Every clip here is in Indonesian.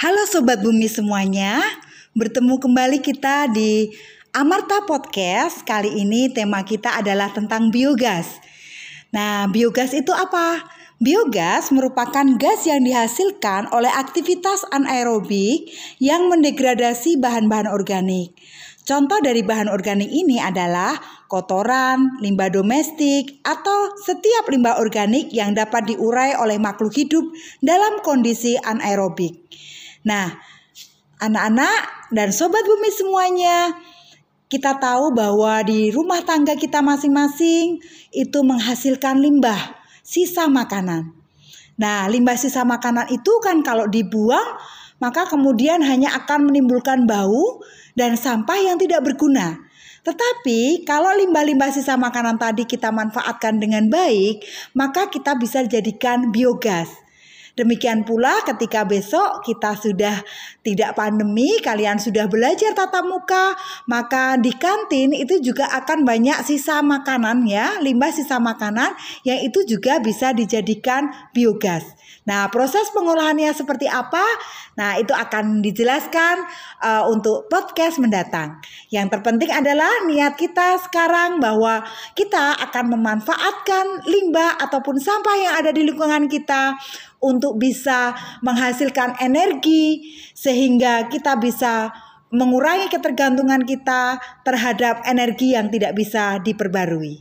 Halo Sobat Bumi semuanya, bertemu kembali kita di Amarta Podcast. Kali ini tema kita adalah tentang biogas. Nah, biogas itu apa? Biogas merupakan gas yang dihasilkan oleh aktivitas anaerobik yang mendegradasi bahan-bahan organik. Contoh dari bahan organik ini adalah kotoran, limbah domestik, atau setiap limbah organik yang dapat diurai oleh makhluk hidup dalam kondisi anaerobik. Nah, anak-anak dan sobat bumi semuanya, kita tahu bahwa di rumah tangga kita masing-masing itu menghasilkan limbah, sisa makanan. Nah, limbah sisa makanan itu kan kalau dibuang, maka kemudian hanya akan menimbulkan bau dan sampah yang tidak berguna. Tetapi kalau limbah-limbah sisa makanan tadi kita manfaatkan dengan baik, maka kita bisa jadikan biogas. Demikian pula ketika besok kita sudah tidak pandemi, kalian sudah belajar tatap muka, maka di kantin itu juga akan banyak sisa makanan ya, limbah sisa makanan yang itu juga bisa dijadikan biogas. Nah, proses pengolahannya seperti apa? Nah, itu akan dijelaskan uh, untuk podcast mendatang. Yang terpenting adalah niat kita sekarang bahwa kita akan memanfaatkan limbah ataupun sampah yang ada di lingkungan kita untuk bisa menghasilkan energi sehingga kita bisa mengurangi ketergantungan kita terhadap energi yang tidak bisa diperbarui.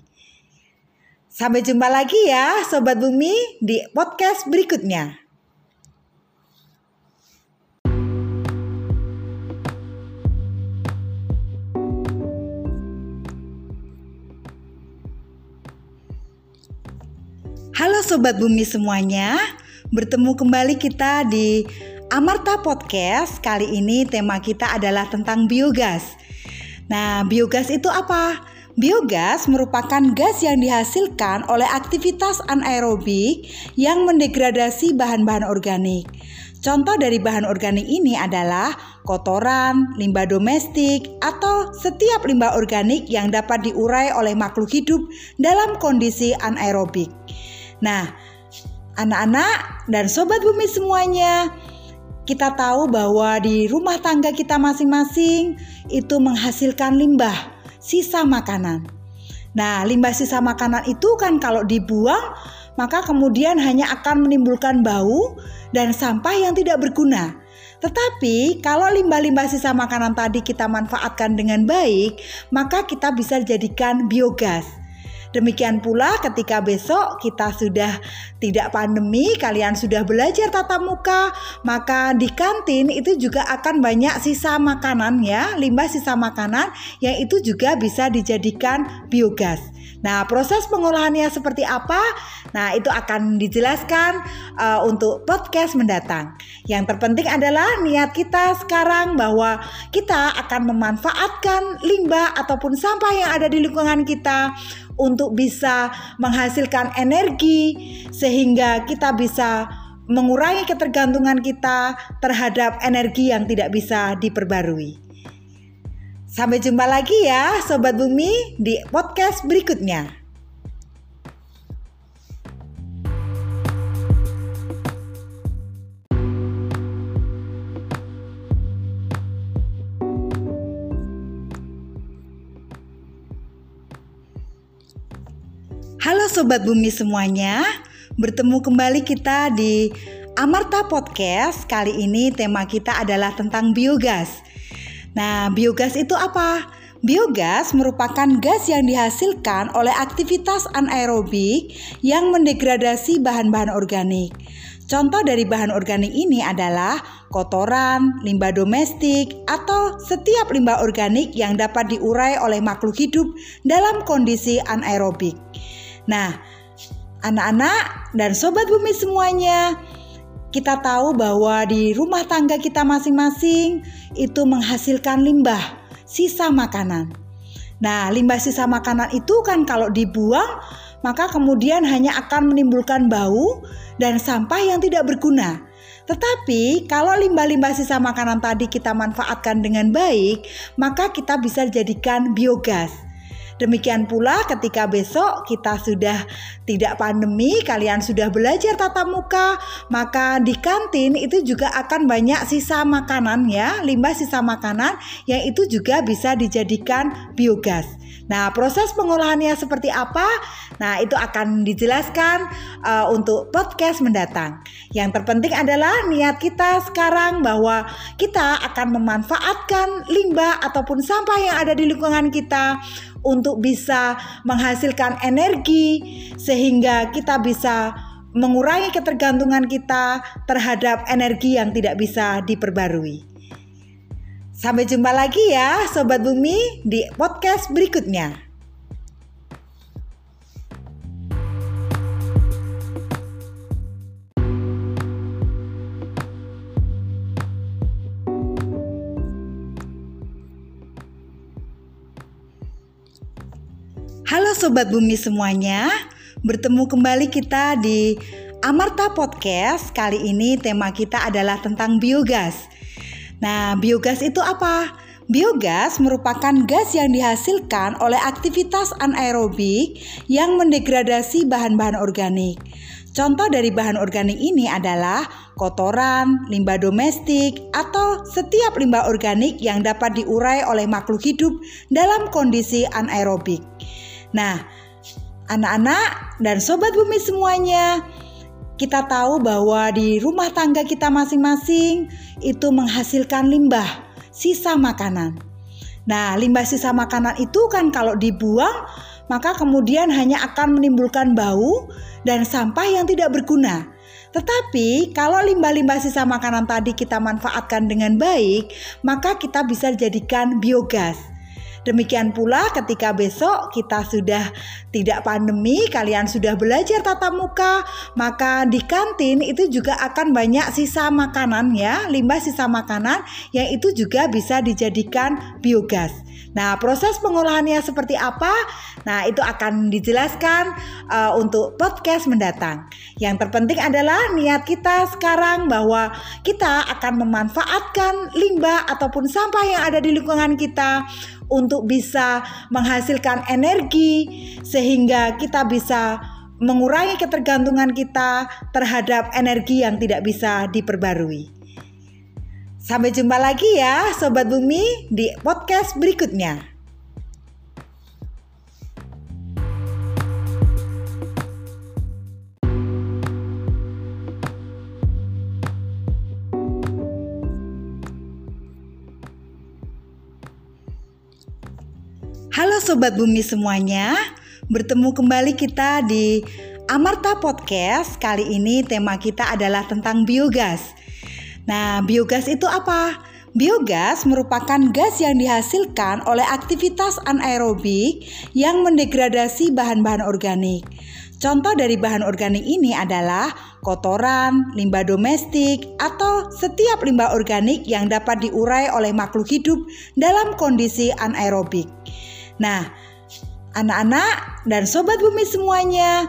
Sampai jumpa lagi ya Sobat Bumi di podcast berikutnya. Halo Sobat Bumi semuanya, Bertemu kembali kita di Amarta Podcast. Kali ini tema kita adalah tentang biogas. Nah, biogas itu apa? Biogas merupakan gas yang dihasilkan oleh aktivitas anaerobik yang mendegradasi bahan-bahan organik. Contoh dari bahan organik ini adalah kotoran, limbah domestik, atau setiap limbah organik yang dapat diurai oleh makhluk hidup dalam kondisi anaerobik. Nah, anak-anak dan sobat bumi semuanya, kita tahu bahwa di rumah tangga kita masing-masing itu menghasilkan limbah, sisa makanan. Nah, limbah sisa makanan itu kan kalau dibuang, maka kemudian hanya akan menimbulkan bau dan sampah yang tidak berguna. Tetapi kalau limbah-limbah sisa makanan tadi kita manfaatkan dengan baik, maka kita bisa jadikan biogas. Demikian pula ketika besok kita sudah tidak pandemi, kalian sudah belajar tatap muka, maka di kantin itu juga akan banyak sisa makanan ya, limbah sisa makanan yang itu juga bisa dijadikan biogas. Nah, proses pengolahannya seperti apa? Nah, itu akan dijelaskan uh, untuk podcast mendatang. Yang terpenting adalah niat kita sekarang bahwa kita akan memanfaatkan limbah ataupun sampah yang ada di lingkungan kita untuk bisa menghasilkan energi sehingga kita bisa mengurangi ketergantungan kita terhadap energi yang tidak bisa diperbarui. Sampai jumpa lagi ya Sobat Bumi di podcast berikutnya. Halo Sobat Bumi semuanya, bertemu kembali kita di Amarta Podcast. Kali ini tema kita adalah tentang biogas. Nah, biogas itu apa? Biogas merupakan gas yang dihasilkan oleh aktivitas anaerobik yang mendegradasi bahan-bahan organik. Contoh dari bahan organik ini adalah kotoran, limbah domestik, atau setiap limbah organik yang dapat diurai oleh makhluk hidup dalam kondisi anaerobik. Nah, anak-anak dan sobat bumi semuanya, kita tahu bahwa di rumah tangga kita masing-masing itu menghasilkan limbah, sisa makanan. Nah, limbah sisa makanan itu kan kalau dibuang, maka kemudian hanya akan menimbulkan bau dan sampah yang tidak berguna. Tetapi kalau limbah-limbah sisa makanan tadi kita manfaatkan dengan baik, maka kita bisa jadikan biogas. Demikian pula ketika besok kita sudah tidak pandemi, kalian sudah belajar tatap muka, maka di kantin itu juga akan banyak sisa makanan ya, limbah sisa makanan yang itu juga bisa dijadikan biogas. Nah, proses pengolahannya seperti apa? Nah, itu akan dijelaskan uh, untuk podcast mendatang. Yang terpenting adalah niat kita sekarang bahwa kita akan memanfaatkan limbah ataupun sampah yang ada di lingkungan kita untuk bisa menghasilkan energi sehingga kita bisa mengurangi ketergantungan kita terhadap energi yang tidak bisa diperbarui. Sampai jumpa lagi ya Sobat Bumi di podcast berikutnya. Halo Sobat Bumi semuanya, bertemu kembali kita di Amarta Podcast. Kali ini tema kita adalah tentang biogas. Nah, biogas itu apa? Biogas merupakan gas yang dihasilkan oleh aktivitas anaerobik yang mendegradasi bahan-bahan organik. Contoh dari bahan organik ini adalah kotoran, limbah domestik, atau setiap limbah organik yang dapat diurai oleh makhluk hidup dalam kondisi anaerobik. Nah, anak-anak dan sobat bumi semuanya, kita tahu bahwa di rumah tangga kita masing-masing itu menghasilkan limbah, sisa makanan. Nah, limbah sisa makanan itu kan kalau dibuang, maka kemudian hanya akan menimbulkan bau dan sampah yang tidak berguna. Tetapi kalau limbah-limbah sisa makanan tadi kita manfaatkan dengan baik, maka kita bisa jadikan biogas. Demikian pula ketika besok kita sudah tidak pandemi, kalian sudah belajar tatap muka, maka di kantin itu juga akan banyak sisa makanan ya, limbah sisa makanan yang itu juga bisa dijadikan biogas. Nah, proses pengolahannya seperti apa? Nah, itu akan dijelaskan uh, untuk podcast mendatang. Yang terpenting adalah niat kita sekarang bahwa kita akan memanfaatkan limbah ataupun sampah yang ada di lingkungan kita untuk bisa menghasilkan energi sehingga kita bisa mengurangi ketergantungan kita terhadap energi yang tidak bisa diperbarui. Sampai jumpa lagi ya Sobat Bumi di podcast berikutnya. Halo Sobat Bumi semuanya, bertemu kembali kita di Amarta Podcast. Kali ini tema kita adalah tentang biogas. Nah, biogas itu apa? Biogas merupakan gas yang dihasilkan oleh aktivitas anaerobik yang mendegradasi bahan-bahan organik. Contoh dari bahan organik ini adalah kotoran, limbah domestik, atau setiap limbah organik yang dapat diurai oleh makhluk hidup dalam kondisi anaerobik. Nah, anak-anak dan sobat bumi semuanya,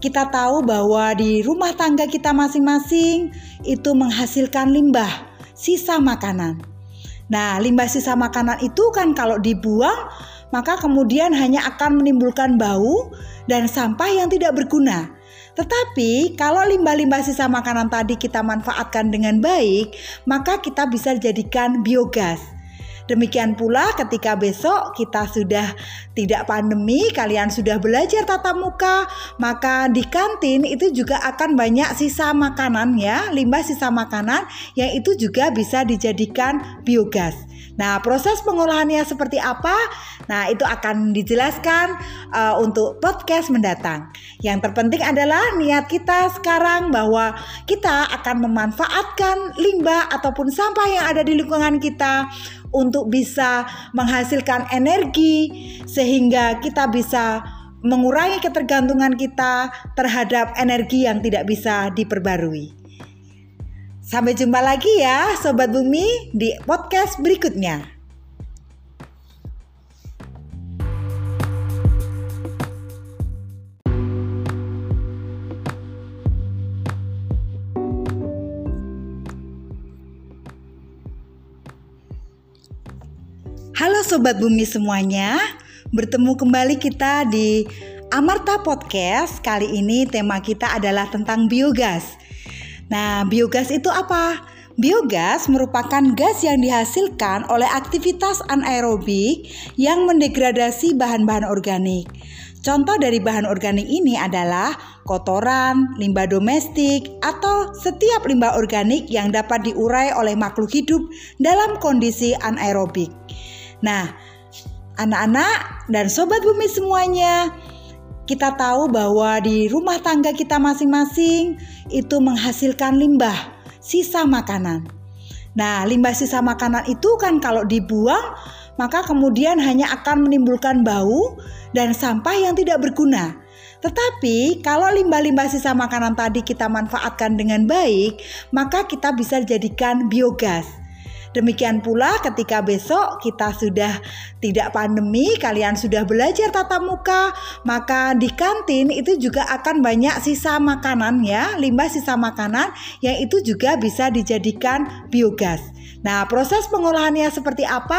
kita tahu bahwa di rumah tangga kita masing-masing itu menghasilkan limbah, sisa makanan. Nah, limbah sisa makanan itu kan kalau dibuang, maka kemudian hanya akan menimbulkan bau dan sampah yang tidak berguna. Tetapi kalau limbah-limbah sisa makanan tadi kita manfaatkan dengan baik, maka kita bisa jadikan biogas. Demikian pula ketika besok kita sudah tidak pandemi, kalian sudah belajar tatap muka, maka di kantin itu juga akan banyak sisa makanan ya, limbah sisa makanan yang itu juga bisa dijadikan biogas. Nah, proses pengolahannya seperti apa? Nah, itu akan dijelaskan uh, untuk podcast mendatang. Yang terpenting adalah niat kita sekarang bahwa kita akan memanfaatkan limbah ataupun sampah yang ada di lingkungan kita untuk bisa menghasilkan energi sehingga kita bisa mengurangi ketergantungan kita terhadap energi yang tidak bisa diperbarui. Sampai jumpa lagi ya Sobat Bumi di podcast berikutnya. Sobat Bumi semuanya, Bertemu kembali kita di Amarta Podcast. Kali ini tema kita adalah tentang biogas. Nah, biogas itu apa? Biogas merupakan gas yang dihasilkan oleh aktivitas anaerobik yang mendegradasi bahan-bahan organik. Contoh dari bahan organik ini adalah kotoran, limbah domestik, atau setiap limbah organik yang dapat diurai oleh makhluk hidup dalam kondisi anaerobik. Nah, anak-anak dan sobat bumi semuanya, kita tahu bahwa di rumah tangga kita masing-masing itu menghasilkan limbah, sisa makanan. Nah, limbah sisa makanan itu kan kalau dibuang maka kemudian hanya akan menimbulkan bau dan sampah yang tidak berguna. Tetapi kalau limbah-limbah sisa makanan tadi kita manfaatkan dengan baik, maka kita bisa jadikan biogas. Demikian pula ketika besok kita sudah tidak pandemi, kalian sudah belajar tatap muka, maka di kantin itu juga akan banyak sisa makanan ya, limbah sisa makanan yang itu juga bisa dijadikan biogas. Nah, proses pengolahannya seperti apa?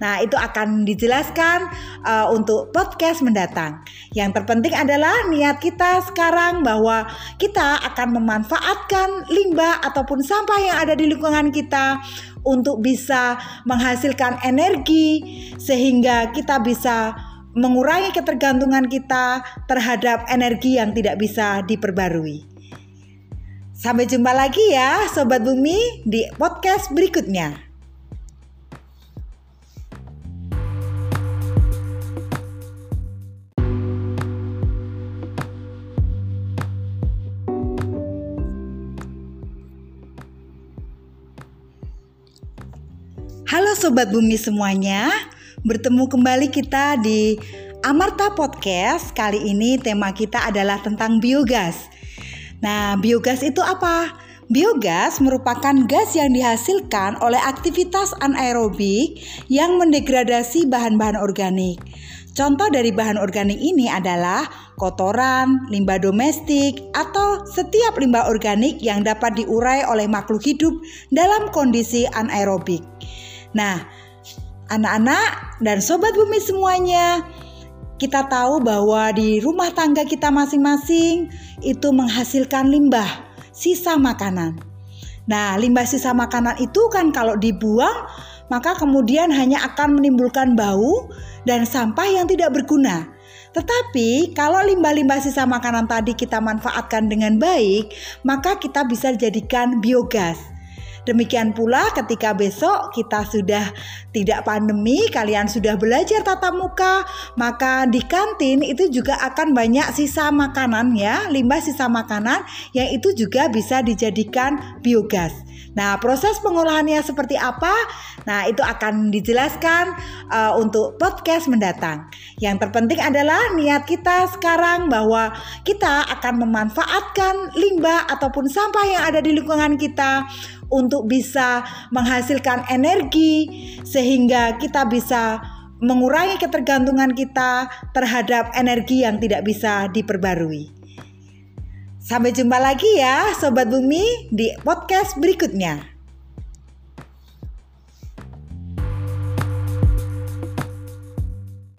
Nah, itu akan dijelaskan uh, untuk podcast mendatang. Yang terpenting adalah niat kita sekarang bahwa kita akan memanfaatkan limbah ataupun sampah yang ada di lingkungan kita untuk bisa menghasilkan energi sehingga kita bisa mengurangi ketergantungan kita terhadap energi yang tidak bisa diperbarui. Sampai jumpa lagi ya Sobat Bumi di podcast berikutnya. Sobat Bumi semuanya, bertemu kembali kita di Amarta Podcast. Kali ini tema kita adalah tentang biogas. Nah, biogas itu apa? Biogas merupakan gas yang dihasilkan oleh aktivitas anaerobik yang mendegradasi bahan-bahan organik. Contoh dari bahan organik ini adalah kotoran, limbah domestik, atau setiap limbah organik yang dapat diurai oleh makhluk hidup dalam kondisi anaerobik. Nah, anak-anak dan sobat bumi semuanya, kita tahu bahwa di rumah tangga kita masing-masing itu menghasilkan limbah, sisa makanan. Nah, limbah sisa makanan itu kan kalau dibuang, maka kemudian hanya akan menimbulkan bau dan sampah yang tidak berguna. Tetapi kalau limbah-limbah sisa makanan tadi kita manfaatkan dengan baik, maka kita bisa jadikan biogas. Demikian pula ketika besok kita sudah tidak pandemi, kalian sudah belajar tatap muka, maka di kantin itu juga akan banyak sisa makanan ya, limbah sisa makanan yang itu juga bisa dijadikan biogas. Nah, proses pengolahannya seperti apa? Nah, itu akan dijelaskan uh, untuk podcast mendatang. Yang terpenting adalah niat kita sekarang bahwa kita akan memanfaatkan limbah ataupun sampah yang ada di lingkungan kita untuk bisa menghasilkan energi sehingga kita bisa mengurangi ketergantungan kita terhadap energi yang tidak bisa diperbarui. Sampai jumpa lagi ya Sobat Bumi di podcast berikutnya.